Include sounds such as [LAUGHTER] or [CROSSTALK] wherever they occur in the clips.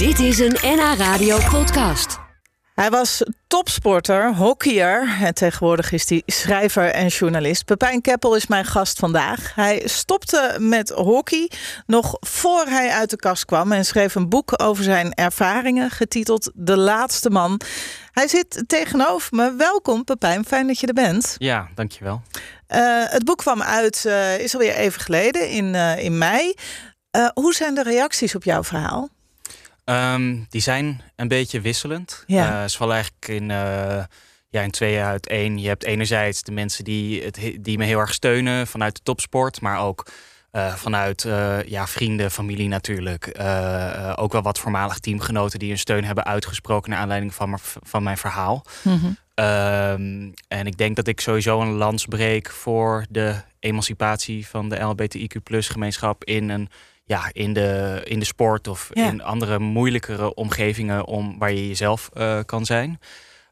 Dit is een NH Radio podcast. Hij was topsporter, hockeyer en tegenwoordig is hij schrijver en journalist. Pepijn Keppel is mijn gast vandaag. Hij stopte met hockey nog voor hij uit de kast kwam en schreef een boek over zijn ervaringen getiteld De Laatste Man. Hij zit tegenover me. Welkom Pepijn, fijn dat je er bent. Ja, dankjewel. Uh, het boek kwam uit, uh, is alweer even geleden, in, uh, in mei. hoe zijn de reacties op jouw verhaal? Um, die zijn een beetje wisselend. Ja. Uh, ze vallen eigenlijk in, uh, ja, in twee uit één. Je hebt enerzijds de mensen die, het, die me heel erg steunen vanuit de topsport, maar ook uh, vanuit ja, vrienden, familie natuurlijk. ook wel wat voormalig teamgenoten die hun steun hebben uitgesproken naar aanleiding van, van mijn verhaal. Mm -hmm. um, en ik denk dat ik sowieso een lans breek voor de emancipatie van de LBTIQ gemeenschap in een ja, in, de, in de sport of Ja. in andere moeilijkere omgevingen om, waar je jezelf eh, kan zijn.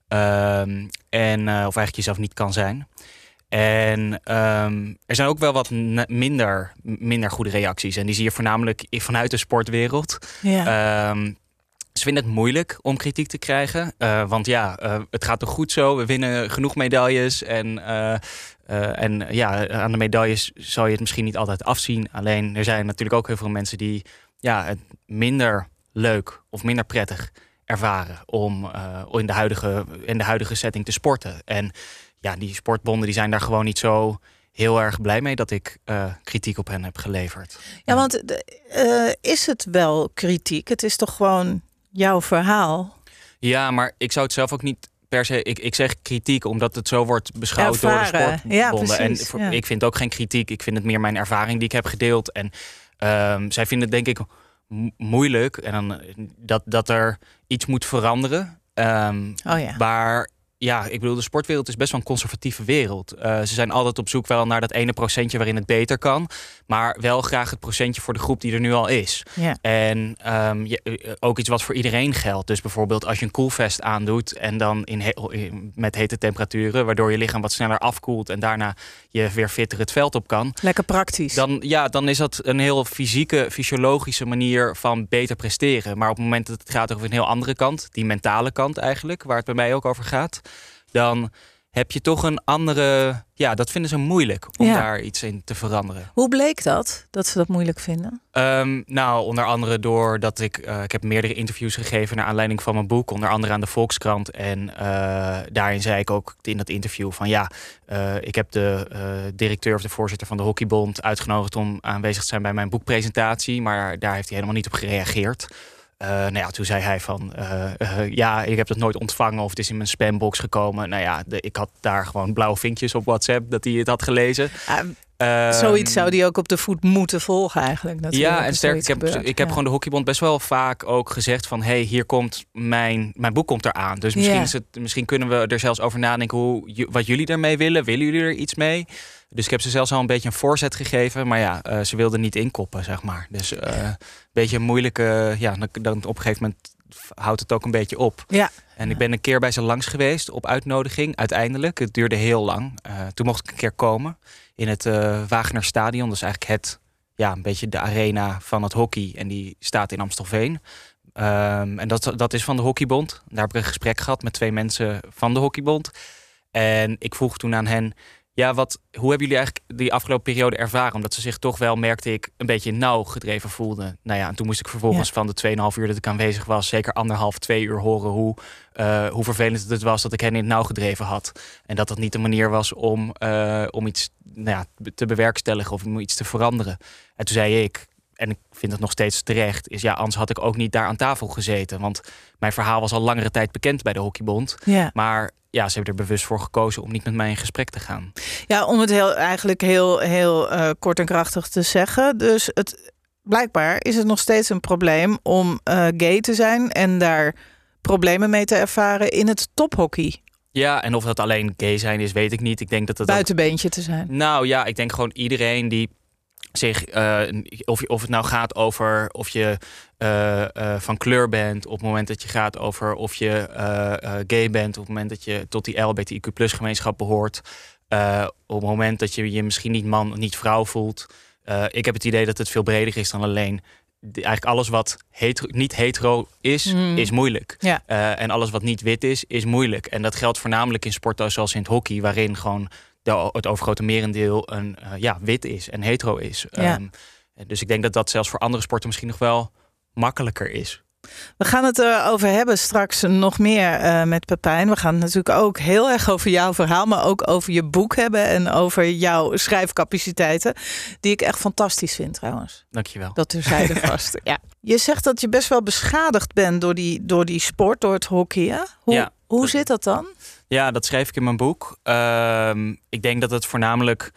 Ehm, en, eh, of eigenlijk jezelf niet kan zijn. En ehm, er zijn ook wel wat minder, minder goede reacties. En die zie je voornamelijk vanuit de sportwereld. Ja. Ehm, ze vinden het moeilijk om kritiek te krijgen. Eh, want ja, het gaat toch goed zo. We winnen genoeg medailles. En, eh, en ja, aan de medailles zal je het misschien niet altijd afzien. Alleen er zijn natuurlijk ook heel veel mensen die ja, het minder leuk of minder prettig ervaren om eh, in, de huidige, in de huidige setting te sporten. En ja, die sportbonden die zijn daar gewoon niet zo heel erg blij mee dat ik eh, kritiek op hen heb geleverd. ja, want de- eh, is het wel kritiek? Het is toch gewoon jouw verhaal? Ja, maar ik zou het zelf ook niet per se. Ik, ik zeg kritiek omdat het zo wordt beschouwd door de Ervaren. Ja, sportbonden. en precies, voor- ja. ik vind ook geen kritiek. Ik vind het meer mijn ervaring die ik heb gedeeld. En ehm, zij vinden het denk ik mo- moeilijk en dan, eh, dat, dat er iets moet veranderen. Ehm, Oh ja. Waar, ja, ik bedoel, de sportwereld is best wel een conservatieve wereld. Eh, ze zijn altijd op zoek wel naar dat ene procentje waarin het beter kan. Maar wel graag het procentje voor de groep die er nu al is. Ja. En ehm, je, eh, ook iets wat voor iedereen geldt. Dus bijvoorbeeld als je een koelvest aandoet en dan in he- in- met hete temperaturen, waardoor je lichaam wat sneller afkoelt en daarna je weer fitter het veld op kan. Lekker praktisch. Dan, ja, dan is dat een heel fysieke, fysiologische manier van beter presteren. Maar op het moment dat het gaat over een heel andere kant, die mentale kant eigenlijk, waar het bij mij ook over gaat, dan heb je toch een andere. Ja, dat vinden ze moeilijk om Ja. daar iets in te veranderen. Hoe bleek dat, dat ze dat moeilijk vinden? Ehm, nou, onder andere doordat ik... eh, ik heb meerdere interviews gegeven naar aanleiding van mijn boek. Onder andere aan de Volkskrant. En eh, daarin zei ik ook in dat interview van... ja, eh, ik heb de directeur of de voorzitter van de Hockeybond uitgenodigd... om aanwezig te zijn bij mijn boekpresentatie. Maar daar heeft hij helemaal niet op gereageerd. Eh, nou ja, toen zei hij van... eh, eh, ja, ik heb dat nooit ontvangen of het is in mijn spambox gekomen. Nou ja, de, ik had daar gewoon blauwe vinkjes op WhatsApp... dat hij het had gelezen. Ah, zoiets zou die ook op de voet moeten volgen eigenlijk. ja, en sterk, ik heb, gebeurt. ik heb Ja. gewoon de Hockeybond best wel vaak ook gezegd van... hey, hier komt mijn, mijn boek komt eraan. Dus misschien, Ja. is het, misschien kunnen we er zelfs over nadenken hoe, wat jullie ermee willen. Willen jullie er iets mee? Dus ik heb ze zelfs al een beetje een voorzet gegeven. Maar ja, eh, ze wilden niet inkoppen, zeg maar. Dus eh, een beetje een moeilijke... Ja, dan, dan op een gegeven moment houdt het ook een beetje op. Ja. En ik ben een keer bij ze langs geweest op uitnodiging. Uiteindelijk, het duurde heel lang. Eh, toen mocht ik een keer komen in het eh Wagener Stadion. Dat is eigenlijk het, ja, een beetje de arena van het hockey. En die staat in Amstelveen. Ehm, en dat, dat is van de Hockeybond. Daar heb ik een gesprek gehad met twee mensen van de Hockeybond. En ik vroeg toen aan hen... Ja, wat, hoe hebben jullie eigenlijk die afgelopen periode ervaren? Omdat ze zich toch wel, merkte ik, een beetje nauw gedreven voelden. Nou ja, en toen moest ik vervolgens van de 2,5 uur dat ik aanwezig was... zeker anderhalf, twee uur horen hoe, eh, hoe vervelend het was... dat ik hen in het nauw gedreven had. En dat dat niet de manier was om, eh, om iets nou ja, te bewerkstelligen... of om iets te veranderen. En toen zei ik, en ik vind het nog steeds terecht... is ja, anders had ik ook niet daar aan tafel gezeten. Want mijn verhaal was al langere tijd bekend bij de Hockeybond. Ja. Maar ja, ze hebben er bewust voor gekozen om niet met mij in gesprek te gaan. ja, om het heel, eigenlijk heel, heel eh, kort en krachtig te zeggen. Dus het, blijkbaar is het nog steeds een probleem om eh, gay te zijn... en daar problemen mee te ervaren in het tophockey. Ja, en of dat alleen gay zijn is, weet ik niet. Ik denk dat het ook- Buitenbeentje te zijn. Nou ja, ik denk gewoon iedereen die zich, eh, of, je- of het nou gaat over of je eh, eh, van kleur bent, op het moment dat je gaat over of je gay bent, op het moment dat je tot die LBTIQ gemeenschap behoort, eh, op het moment dat je je misschien niet man, niet vrouw voelt. Ik heb het idee dat het veel breder is dan alleen eigenlijk alles wat hetero, niet hetero is, Mm. is moeilijk. Ja. En alles wat niet wit is, is moeilijk. En dat geldt voornamelijk in sporten zoals in het hockey, waarin gewoon de, het overgrote merendeel een, eh, ja, wit is en hetero is. Ja. Ehm, dus ik denk dat dat zelfs voor andere sporten misschien nog wel makkelijker is. We gaan het erover hebben straks nog meer eh, met Pepijn. We gaan het natuurlijk ook heel erg over jouw verhaal, maar ook over je boek hebben en over jouw schrijfcapaciteiten, die ik echt fantastisch vind trouwens. Dankjewel. Dat terzijde [LAUGHS] vast. Ja. Je zegt dat je best wel beschadigd bent door die, door die sport, door het hockeyen. Hoe, Ja. Hoe zit dat dan? Ja, dat schrijf ik in mijn boek. Ehm, ik denk dat het voornamelijk.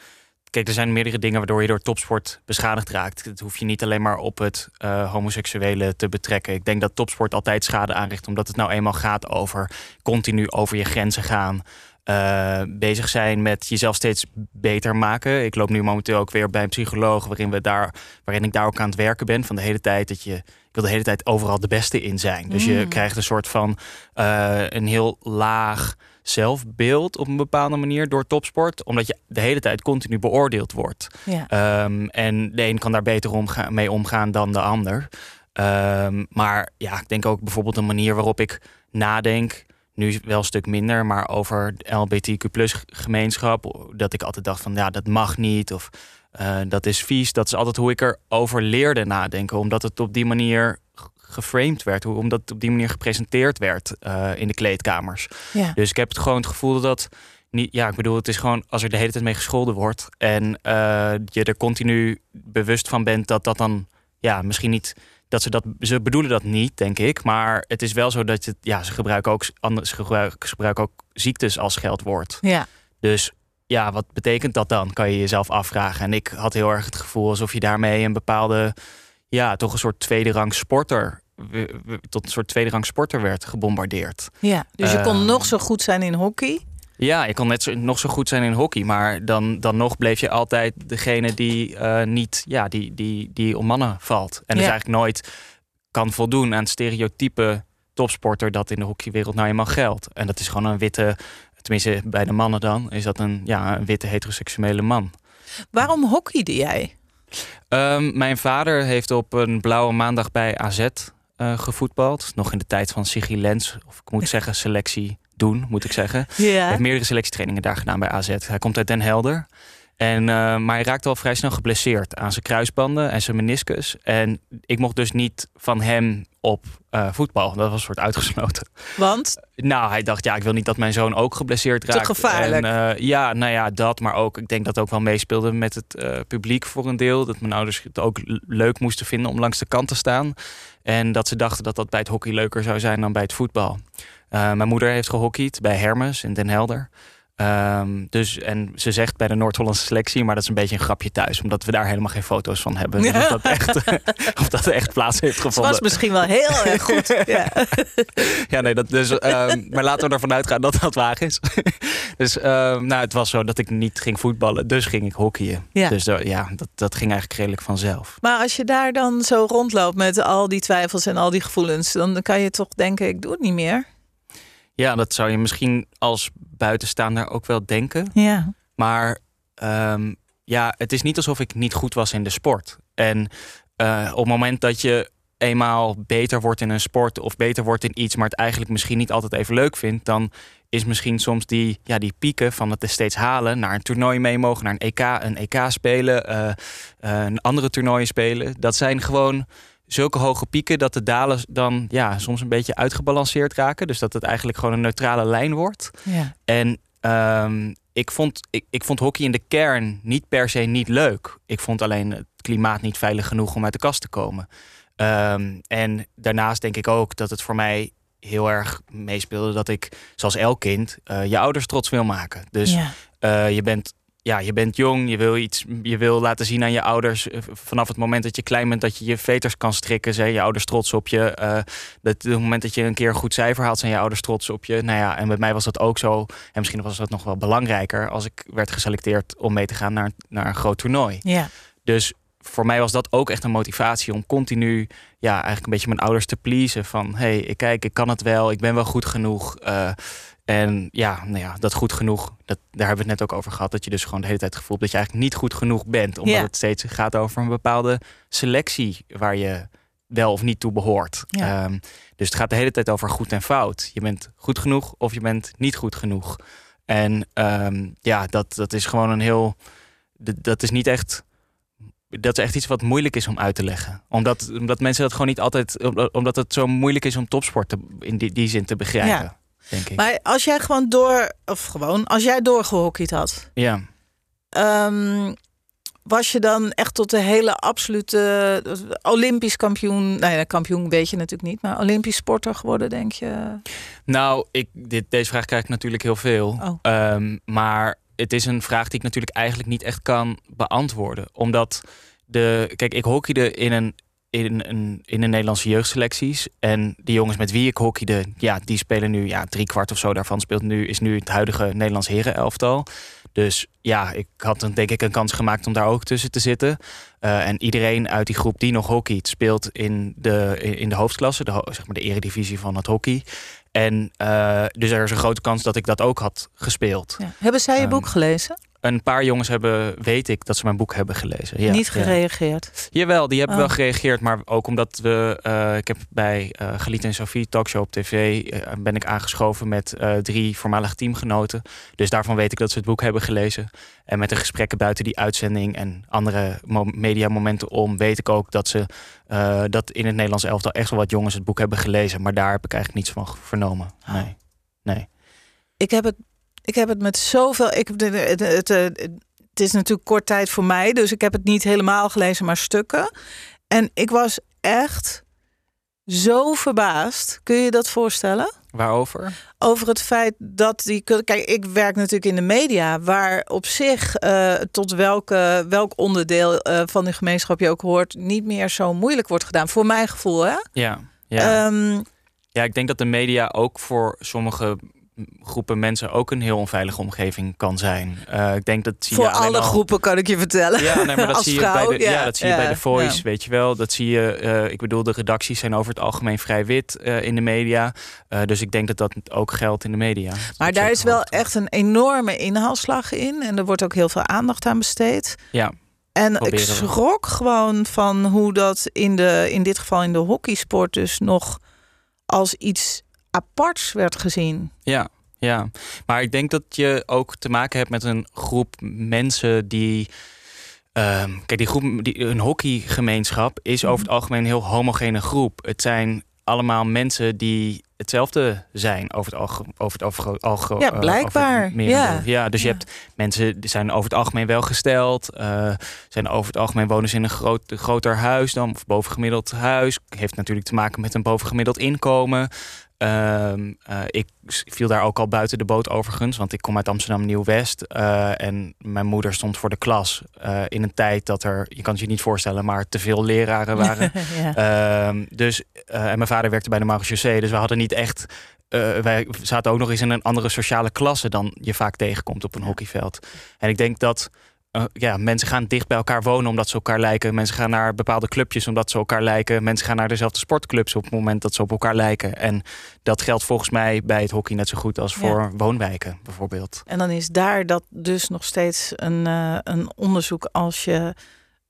Kijk, er zijn meerdere dingen waardoor je door topsport beschadigd raakt. Dat hoef je niet alleen maar op het eh, homoseksuele te betrekken. Ik denk dat topsport altijd schade aanricht, omdat het nou eenmaal gaat over continu over je grenzen gaan. Eh, bezig zijn met jezelf steeds beter maken. Ik loop nu momenteel ook weer bij een psycholoog waarin, we daar, waarin ik daar ook aan het werken ben. Van de hele tijd dat je. Ik wil de hele tijd overal de beste in zijn. Dus je Mm. krijgt een soort van eh, een heel laag zelfbeeld op een bepaalde manier door topsport. Omdat je de hele tijd continu beoordeeld wordt. Ja. Ehm, en de een kan daar beter mee omgaan dan de ander. Ehm, maar ja, ik denk ook bijvoorbeeld een manier waarop ik nadenk. Nu wel een stuk minder, maar over de LBTQ gemeenschap. Dat ik altijd dacht van ja, dat mag niet. Of eh, dat is vies. Dat is altijd hoe ik erover leerde nadenken. Omdat het op die manier geframed werd. hoe- Omdat het op die manier gepresenteerd werd eh, in de kleedkamers. Ja. Dus ik heb het gewoon het gevoel dat dat niet. Ja, ik bedoel, het is gewoon als er de hele tijd mee gescholden wordt. En eh, je er continu bewust van bent dat dat dan. Ja, misschien niet. Dat ze dat. Ze bedoelen dat niet, denk ik. Maar het is wel zo dat je. Ja, ze gebruiken ook. Anders, ze gebruiken, ze gebruiken ook ziektes als scheldwoord. ja. Dus ja, wat betekent dat dan? Kan je jezelf afvragen. En ik had heel erg het gevoel alsof je daarmee een bepaalde. Ja, toch een soort tweede rang sporter. Tot een soort tweede rang sporter werd gebombardeerd. ja. Dus je kon Ehm, nog zo goed zijn in hockey. Ja, je kon net zo, nog zo goed zijn in hockey, maar dan, dan nog bleef je altijd degene die eh, niet, ja, die, die, die om mannen valt. En dus eigenlijk nooit kan voldoen aan het stereotype topsporter dat in de hockeywereld nou eenmaal geldt. En dat is gewoon een witte, tenminste bij de mannen dan, is dat een, ja, een witte heteroseksuele man. Waarom hockeyde jij? Ehm, mijn vader heeft op een blauwe maandag bij AZ eh, gevoetbald. Nog in de tijd van Siggy Lens, of ik moet [LAUGHS] zeggen selectie doen, moet ik zeggen. Hij Ja. heeft meerdere selectietrainingen daar gedaan bij AZ. Hij komt uit Den Helder. En, eh, maar hij raakte al vrij snel geblesseerd aan zijn kruisbanden en zijn meniscus. En ik mocht dus niet van hem op eh, voetbal. Dat was een soort uitgesloten. Want Nou, hij dacht, ja, ik wil niet dat mijn zoon ook geblesseerd raakt. gevaarlijk. En, eh, ja, nou ja, dat. Maar ook, ik denk dat ook wel meespeelde met het publiek voor een deel. Dat mijn ouders het ook leuk moesten vinden om langs de kant te staan. En dat ze dachten dat dat bij het hockey leuker zou zijn dan bij het voetbal. Eh, mijn moeder heeft gehockeyd bij Hermes in Den Helder. Ehm, dus, en ze zegt bij de Noord-Hollandse selectie, maar dat is een beetje een grapje thuis, omdat we daar helemaal geen foto's van hebben. Dus of, dat echt, [LAUGHS] of dat echt plaats heeft het gevonden. was misschien wel heel erg goed. [LAUGHS] Ja. Ja, nee, dat, dus, ehm, maar laten we ervan uitgaan dat dat waar is. [LAUGHS] dus ehm, nou, het was zo dat ik niet ging voetballen, dus ging ik hockeyen. Ja. Dus eh, ja, dat, dat ging eigenlijk redelijk vanzelf. Maar als je daar dan zo rondloopt met al die twijfels en al die gevoelens, dan kan je toch denken: ik doe het niet meer. Ja, dat zou je misschien als buitenstaander ook wel denken. Ja. Maar ehm, ja, het is niet alsof ik niet goed was in de sport. En eh, op het moment dat je eenmaal beter wordt in een sport of beter wordt in iets, maar het eigenlijk misschien niet altijd even leuk vindt, dan is misschien soms die, ja, die pieken van het steeds halen, naar een toernooi mee mogen, naar een EK, een EK spelen, eh, eh, een andere toernooien spelen. Dat zijn gewoon zulke hoge pieken dat de dalen dan ja, soms een beetje uitgebalanceerd raken. Dus dat het eigenlijk gewoon een neutrale lijn wordt. ja. En ehm, ik, vond, ik, ik vond hockey in de kern niet per se niet leuk. Ik vond alleen het klimaat niet veilig genoeg om uit de kast te komen. Ehm, en daarnaast denk ik ook dat het voor mij heel erg meespeelde dat ik, zoals elk kind, eh, je ouders trots wil maken. Dus ja. eh, je bent. Ja, je bent jong, je wil iets, je wil laten zien aan je ouders eh, vanaf het moment dat je klein bent dat je je veters kan strikken, zijn je ouders trots op je. Eh, dat op het moment dat je een keer een goed cijfer haalt, zijn je ouders trots op je. Nou ja, en bij mij was dat ook zo. En misschien was dat nog wel belangrijker als ik werd geselecteerd om mee te gaan naar, naar een groot toernooi. ja. Dus voor mij was dat ook echt een motivatie om continu, ja, eigenlijk een beetje mijn ouders te pleasen. Van hé, hey, ik kijk, ik kan het wel, ik ben wel goed genoeg. Eh, En ja, nou ja, dat goed genoeg, dat, daar hebben we het net ook over gehad. Dat je dus gewoon de hele tijd het gevoel hebt dat je eigenlijk niet goed genoeg bent. Omdat Ja. het steeds gaat over een bepaalde selectie waar je wel of niet toe behoort. Ja. Ehm, dus het gaat de hele tijd over goed en fout. Je bent goed genoeg of je bent niet goed genoeg. En ehm, ja, dat, dat is gewoon een heel. Dat is niet echt. Dat is echt iets wat moeilijk is om uit te leggen. Omdat, omdat mensen dat gewoon niet altijd. omdat- Omdat het zo moeilijk is om topsport te, in die, die zin te begrijpen. Ja. Denk ik. Maar als jij gewoon door, of gewoon, als jij doorgehockeyd had, ja. ehm, was je dan echt tot de hele absolute Olympisch kampioen, nou ja, kampioen weet je natuurlijk niet, maar Olympisch sporter geworden, denk je? Nou, ik, dit, deze vraag krijg ik natuurlijk heel veel. Oh. Ehm, maar het is een vraag die ik natuurlijk eigenlijk niet echt kan beantwoorden. Omdat de. Kijk, ik hockeyde in een. In, een, in de Nederlandse jeugdselecties. En die jongens met wie ik hockeyde, ja, die spelen nu, ja, drie kwart of zo daarvan speelt nu, is nu het huidige Nederlands herenelftal. Dus ja, ik had dan denk ik een kans gemaakt om daar ook tussen te zitten. Eh, en iedereen uit die groep die nog hockeyt, speelt in de, in de hoofdklasse, de, zeg maar de eredivisie van het hockey. En eh, dus er is een grote kans dat ik dat ook had gespeeld. Ja. Hebben zij je Ehm, boek gelezen? Een paar jongens hebben, weet ik, dat ze mijn boek hebben gelezen. Ja, niet ja. gereageerd. Jawel, die hebben Oh. wel gereageerd. Maar ook omdat we... eh, ik heb bij Galiet en Sophie talkshow op tv... eh, ben ik aangeschoven met drie voormalige teamgenoten. Dus daarvan weet ik dat ze het boek hebben gelezen. En met de gesprekken buiten die uitzending... en andere mo mediamomenten om... weet ik ook dat ze... dat in het Nederlands elftal echt wel wat jongens het boek hebben gelezen. Maar daar heb ik eigenlijk niets van vernomen. Oh. Nee. Nee. Ik heb het, ik heb het met zoveel. Ik, het, het, het, het is natuurlijk kort tijd voor mij, dus ik heb het niet helemaal gelezen, maar stukken. En ik was echt zo verbaasd. Kun je je dat voorstellen? Waarover? Over het feit dat die. Kijk, ik werk natuurlijk in de media, waar op zich eh, tot welke, welk onderdeel eh, van de gemeenschap je ook hoort, niet meer zo moeilijk wordt gedaan. Voor mijn gevoel, hè? Ja. Ja. Ehm, Ja, ik denk dat de media ook voor sommige groepen mensen ook een heel onveilige omgeving kan zijn. Eh, ik denk dat zie voor je alle al- groepen kan ik je vertellen. Ja, nee, maar [LAUGHS] dat zie je bij de, ja, ja, dat zie je bij de Voice, ja. weet je wel. Dat zie je. eh, ik bedoel, de redacties zijn over het algemeen vrij wit eh, in de media. Dus ik denk dat dat ook geldt in de media. Maar daar is wel echt een enorme inhaalslag in. En er wordt ook heel veel aandacht aan besteed. Ja, En ik we. schrok gewoon van hoe dat in, de, in dit geval in de hockeysport dus nog als iets aparts werd gezien. ja, ja. Maar ik denk dat je ook te maken hebt met een groep mensen die. ehm, kijk, die groep, die, een hockeygemeenschap is over het algemeen een heel homogene groep. Het zijn allemaal mensen die hetzelfde zijn over het algemeen. Over het algemeen alge- Ja, eh, blijkbaar. Ja. ja, dus Ja. je hebt mensen die zijn over het algemeen welgesteld. eh zijn over het algemeen wonen ze in een groot, groter huis dan, of bovengemiddeld huis. Heeft natuurlijk te maken met een bovengemiddeld inkomen. Ehm, eh, ik viel daar ook al buiten de boot overigens, want ik kom uit Amsterdam Nieuw-West. eh, en mijn moeder stond voor de klas eh, in een tijd dat er, je kan het je niet voorstellen, maar te veel leraren [LAUGHS] waren. ja. Ehm, dus, en mijn vader werkte bij de Marechaussee, dus we hadden niet echt. wij zaten ook nog eens in een andere sociale klasse dan je vaak tegenkomt op een hockeyveld. En ik denk dat eh, ja, mensen gaan dicht bij elkaar wonen omdat ze elkaar lijken. Mensen gaan naar bepaalde clubjes omdat ze elkaar lijken. Mensen gaan naar dezelfde sportclubs op het moment dat ze op elkaar lijken. En dat geldt volgens mij bij het hockey net zo goed als voor woonwijken bijvoorbeeld. En dan is daar dat dus nog steeds een, eh, een onderzoek als je,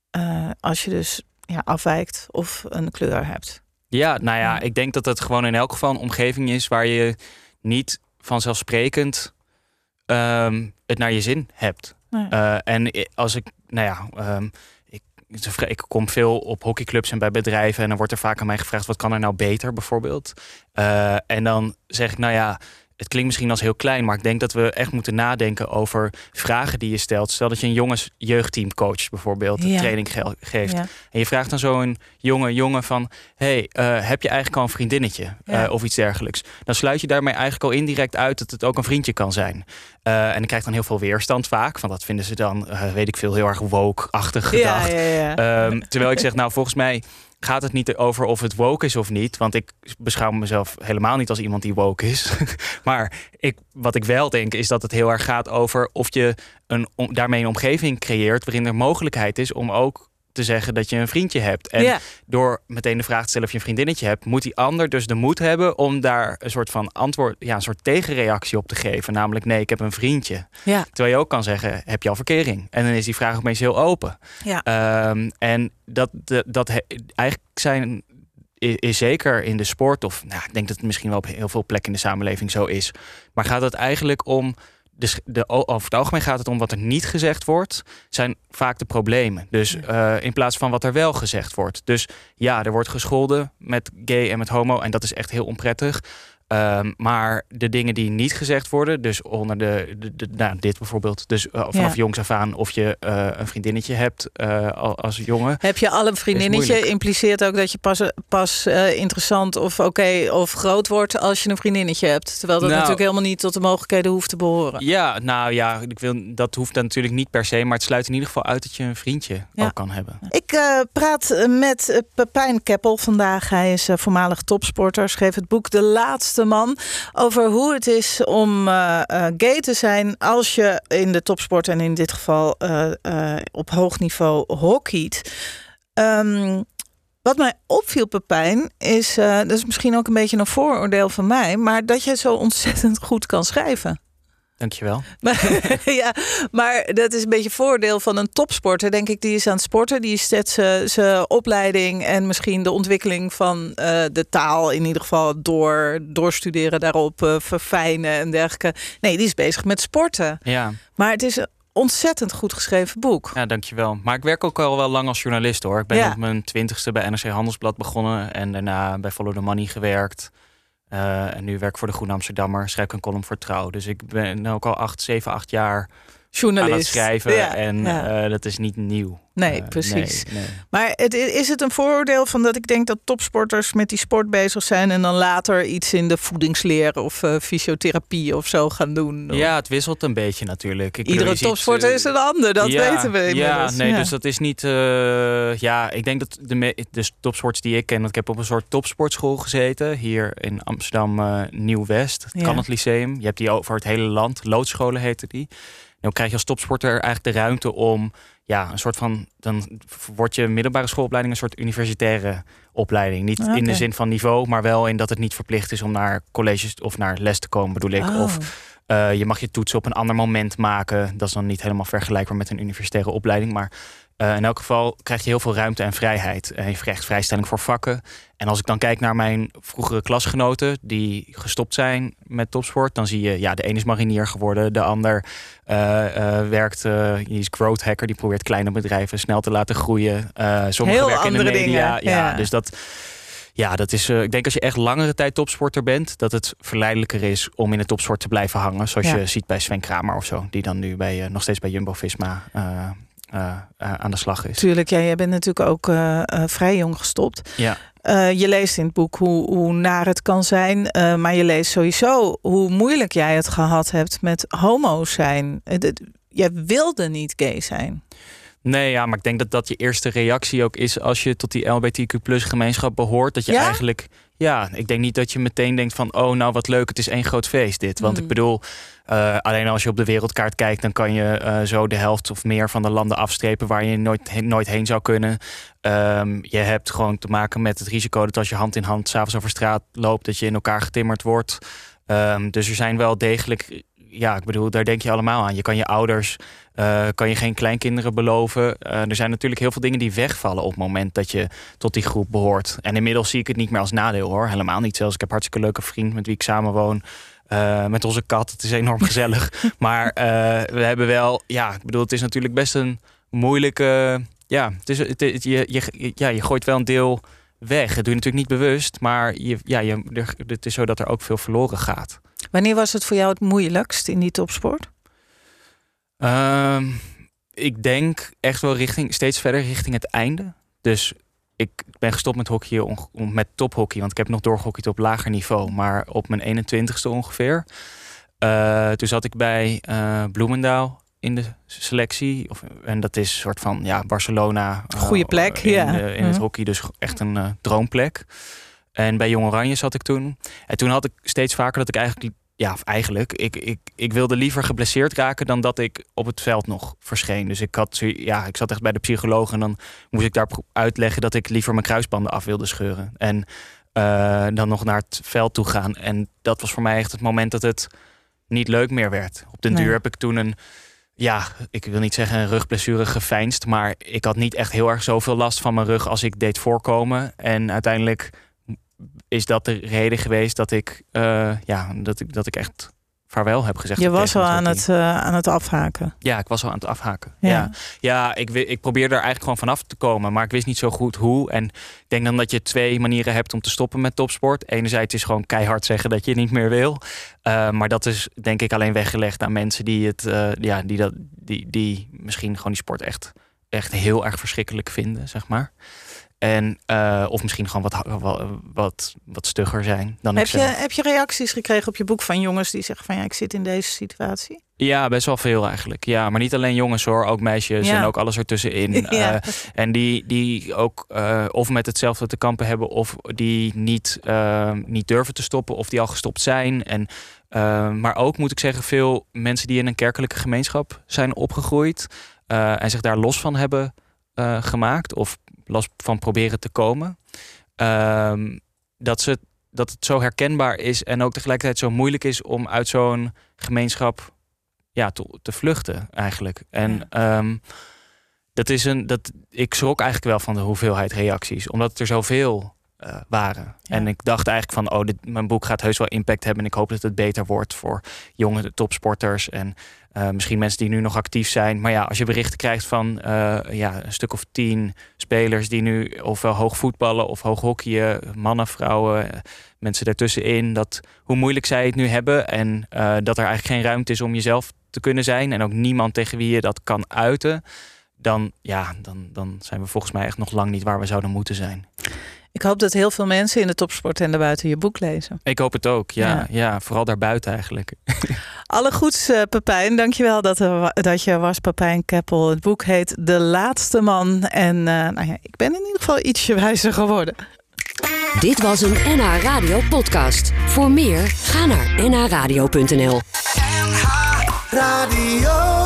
eh, als je dus ja, afwijkt of een kleur hebt. Ja, nou ja, ik denk dat het gewoon in elk geval een omgeving is waar je niet vanzelfsprekend ehm, het naar je zin hebt. Eh, en als ik, nou ja, ehm, ik, ik kom veel op hockeyclubs en bij bedrijven en dan wordt er vaak aan mij gevraagd: wat kan er nou beter, bijvoorbeeld? Eh, en dan zeg ik, nou ja. Het klinkt misschien als heel klein, maar ik denk dat we echt moeten nadenken over vragen die je stelt. Stel dat je een jongens jeugdteam coacht, bijvoorbeeld, Ja. training ge- geeft. Ja. En je vraagt dan zo'n jonge jongen van... hey, eh, heb je eigenlijk al een vriendinnetje? Ja. Eh, of iets dergelijks. Dan sluit je daarmee eigenlijk al indirect uit... dat het ook een vriendje kan zijn. Eh, en dan krijgt dan heel veel weerstand vaak. Want dat vinden ze dan, weet ik veel, heel erg woke-achtig gedacht. Ehm, terwijl ik zeg, nou, volgens mij gaat het niet over of het woke is of niet. Want ik beschouw mezelf helemaal niet als iemand die woke is. [LAUGHS] maar ik, wat ik wel denk, is dat het heel erg gaat over of je een, daarmee een omgeving creëert waarin er mogelijkheid is om ook te zeggen dat je een vriendje hebt. En door meteen de vraag te stellen of je een vriendinnetje hebt, moet die ander dus de moed hebben om daar een soort van antwoord, ja, een soort tegenreactie op te geven. Namelijk, nee, ik heb een vriendje. Ja. Terwijl je ook kan zeggen, heb je al verkering? En dan is die vraag opeens heel open. Ja. Ehm, en dat, dat, dat eigenlijk zijn is zeker in de sport, of nou, ik denk dat het misschien wel op heel veel plekken in de samenleving zo is. Maar gaat het eigenlijk om. Sch- de, over het algemeen gaat het om wat er niet gezegd wordt, zijn vaak de problemen. Dus eh, in plaats van wat er wel gezegd wordt. Dus ja, er wordt gescholden met gay en met homo, en dat is echt heel onprettig. Ehm, maar de dingen die niet gezegd worden, dus onder de, de, de- nou, dit bijvoorbeeld, dus eh, vanaf Ja. jongs af aan of je eh, een vriendinnetje hebt eh, al- als jongen. Heb je al een vriendinnetje, impliceert ook dat je pas, pas interessant of oké of groot wordt als je een vriendinnetje hebt. Terwijl dat Nou. natuurlijk helemaal niet tot de mogelijkheden hoeft te behoren. Ja, nou ja, ik wil, dat hoeft dan natuurlijk niet per se, maar het sluit in ieder geval uit dat je een vriendje Ja. ook kan hebben. Ik praat met Pepijn Keppel vandaag. Hij is voormalig topsporter. Schreef het boek De Laatste Man. Over hoe het is om eh, gay te zijn als je in de topsport en in dit geval eh, op hoog niveau hockeyt. Ehm, wat mij opviel, Pepijn, is, dat is misschien ook een beetje een vooroordeel van mij, maar dat je zo ontzettend goed kan schrijven. Dankjewel. Maar, [LAUGHS] ja, maar dat is een beetje voordeel van een topsporter, denk ik. Die is aan het sporten, die is steeds zijn- opleiding en misschien de ontwikkeling van eh, de taal in ieder geval door doorstuderen daarop, eh, verfijnen en dergelijke. Nee, die is bezig met sporten. Ja, Maar het is een ontzettend goed geschreven boek. ja, dankjewel. Maar ik werk ook al wel lang als journalist hoor. Ik ben Ja. op mijn twintigste bij NRC Handelsblad begonnen en daarna bij Follow the Money gewerkt. Eh, en nu werk ik voor de Groene Amsterdammer, schrijf ik een column voor Trouw. Dus ik ben ook al acht, zeven, acht jaar Journalist. aan het schrijven. Ja, en ja. eh, dat is niet nieuw. Nee, Eh, precies. nee, nee. Maar het, is het een vooroordeel van dat ik denk dat topsporters met die sport bezig zijn en dan later iets in de voedingsleer of eh, fysiotherapie of zo gaan doen? Ja, het wisselt een beetje natuurlijk. Ik Iedere topsporter is een ander, dat ja, weten we Ja, inmiddels. nee, dus dat is niet... ja, ik denk dat de, de topsports die ik ken... want ik heb op een soort topsportschool gezeten... hier in Amsterdam Nieuw-West. Het Ja. kan het lyceum. Je hebt die over het hele land. Loodscholen heten die. Dan krijg je als topsporter eigenlijk de ruimte om... ja, een soort van... dan wordt je middelbare schoolopleiding... een soort universitaire opleiding. Niet Ah, in de zin van niveau... maar wel in dat het niet verplicht is om naar colleges of naar les te komen, bedoel ik. Oh. Of eh, je mag je toetsen op een ander moment maken. Dat is dan niet helemaal vergelijkbaar met een universitaire opleiding. Maar eh, in elk geval krijg je heel veel ruimte en vrijheid. En je krijgt vrijstelling voor vakken. En als ik dan kijk naar mijn vroegere klasgenoten die gestopt zijn met topsport, dan zie je, ja, de een is marinier geworden, de ander eh, eh, werkt, die is growth hacker, die probeert kleine bedrijven snel te laten groeien. Sommigen Heel werken in de media. dingen, Ja, ja. dus dat. Ja, dat is. ik denk als je echt langere tijd topsporter bent, dat het verleidelijker is om in de topsport te blijven hangen. Zoals Ja. je ziet bij Sven Kramer of zo, die dan nu bij, nog steeds bij Jumbo Visma aan de slag is. Tuurlijk, ja, jij bent natuurlijk ook eh, eh, vrij jong gestopt. Ja. Eh, je leest in het boek hoe, hoe naar het kan zijn, eh, maar je leest sowieso hoe moeilijk jij het gehad hebt met homo's zijn. Jij wilde niet gay zijn. Nee, ja, maar ik denk dat dat je eerste reactie ook is als je tot die LBTQ gemeenschap behoort. Dat je Ja? eigenlijk, ja, ik denk niet dat je meteen denkt van, oh nou wat leuk, het is één groot feest dit. Want Mm. ik bedoel, eh, alleen als je op de wereldkaart kijkt, dan kan je eh, zo de helft of meer van de landen afstrepen waar je nooit, he- nooit heen zou kunnen. Ehm, je hebt gewoon te maken met het risico dat als je hand in hand s'avonds over straat loopt, dat je in elkaar getimmerd wordt. Ehm, dus er zijn wel degelijk, ja, ik bedoel, daar denk je allemaal aan. Je kan je ouders, eh, kan je geen kleinkinderen beloven. Eh, er zijn natuurlijk heel veel dingen die wegvallen op het moment dat je tot die groep behoort. En inmiddels zie ik het niet meer als nadeel hoor, helemaal niet. Zelfs ik heb hartstikke leuke vriend met wie ik samenwoon. eh met onze kat, het is enorm [LAUGHS] gezellig. maar we hebben wel, ja, ik bedoel, het is natuurlijk best een moeilijke. Ja, het is, je, ja, je gooit wel een deel weg. Dat doe je natuurlijk niet bewust, maar je, ja, je, het is zo dat er ook veel verloren gaat. Wanneer was het voor jou het moeilijkst in die topsport? Ehm, ik denk echt wel richting, steeds verder richting het einde. Dus ik ben gestopt met hockey, on- on- met tophockey. Want ik heb nog doorgehockeyd op lager niveau. Maar op mijn 21ste ongeveer. Eh, toen zat ik bij eh Bloemendaal in de selectie. Of, en dat is een soort van ja, Barcelona. eh, Goeie plek, in, ja. in het Mhm. hockey, dus echt een droomplek. En bij Jong Oranje zat ik toen. En toen had ik steeds vaker dat ik eigenlijk ja, eigenlijk, ik, ik, ik wilde liever geblesseerd raken dan dat ik op het veld nog verscheen. Dus ik, had, ja, ik zat echt bij de psycholoog en dan moest ik daar uitleggen dat ik liever mijn kruisbanden af wilde scheuren. En uh, dan nog naar het veld toe gaan. En dat was voor mij echt het moment dat het niet leuk meer werd. Op den duur heb ik toen een, ja, ik wil niet zeggen een rugblessure geveinsd, maar ik had niet echt heel erg zoveel last van mijn rug als ik deed voorkomen. En uiteindelijk is dat de reden geweest dat ik, uh, ja, dat ik, dat ik echt vaarwel heb gezegd. Je was al aan het, uh, aan het afhaken. Ja, ik was al aan het afhaken. Ja, ja, ja ik, ik probeerde er eigenlijk gewoon vanaf te komen, maar ik wist niet zo goed hoe. En ik denk dan dat je twee manieren hebt om te stoppen met topsport. Enerzijds is gewoon keihard zeggen dat je niet meer wil. Uh, maar dat is denk ik alleen weggelegd aan mensen die het, uh, ja, die dat, die, die misschien gewoon die sport echt, echt heel erg verschrikkelijk vinden, zeg maar. En, uh, of misschien gewoon wat, wat, wat, wat stugger zijn dan heb ik je, Heb je reacties gekregen op je boek van jongens die zeggen van ja, ik zit in deze situatie? Ja, best wel veel eigenlijk. Ja, maar niet alleen jongens hoor, ook meisjes ja. en ook alles ertussenin. [LAUGHS] Ja. Uh, en die, die ook uh, of met hetzelfde te kampen hebben, of die niet, niet durven te stoppen, of die al gestopt zijn. En, maar ook moet ik zeggen, veel mensen die in een kerkelijke gemeenschap zijn opgegroeid en zich daar los van hebben gemaakt, of last van proberen te komen. Um, dat, ze, dat het zo herkenbaar is en ook tegelijkertijd zo moeilijk is om uit zo'n gemeenschap ja, te, te vluchten eigenlijk. En ja. um, dat is een, dat, ik schrok eigenlijk wel van de hoeveelheid reacties, omdat er zoveel uh, waren. Ja. En ik dacht eigenlijk van, oh, dit, mijn boek gaat heus wel impact hebben. En ik hoop dat het beter wordt voor jonge topsporters en uh, misschien mensen die nu nog actief zijn. Maar ja, als je berichten krijgt van uh, ja, een stuk of tien spelers die nu ofwel hoog voetballen of hoog hockeyen, mannen, vrouwen, mensen daartussenin, dat hoe moeilijk zij het nu hebben en dat er eigenlijk geen ruimte is om jezelf te kunnen zijn en ook niemand tegen wie je dat kan uiten. Dan, ja, dan, dan zijn we volgens mij echt nog lang niet waar we zouden moeten zijn. Ik hoop dat heel veel mensen in de topsport en daarbuiten je boek lezen. Ik hoop het ook, ja. Ja, ja vooral daarbuiten eigenlijk. [LAUGHS] Alle goeds, uh, Pepijn. Dankjewel dat, er, dat je was, Pepijn Keppel. Het boek heet De Laatste Man. En uh, nou ja, ik ben in ieder geval ietsje wijzer geworden. Dit was een NH Radio podcast. Voor meer, ga naar nhradio.nl NH Radio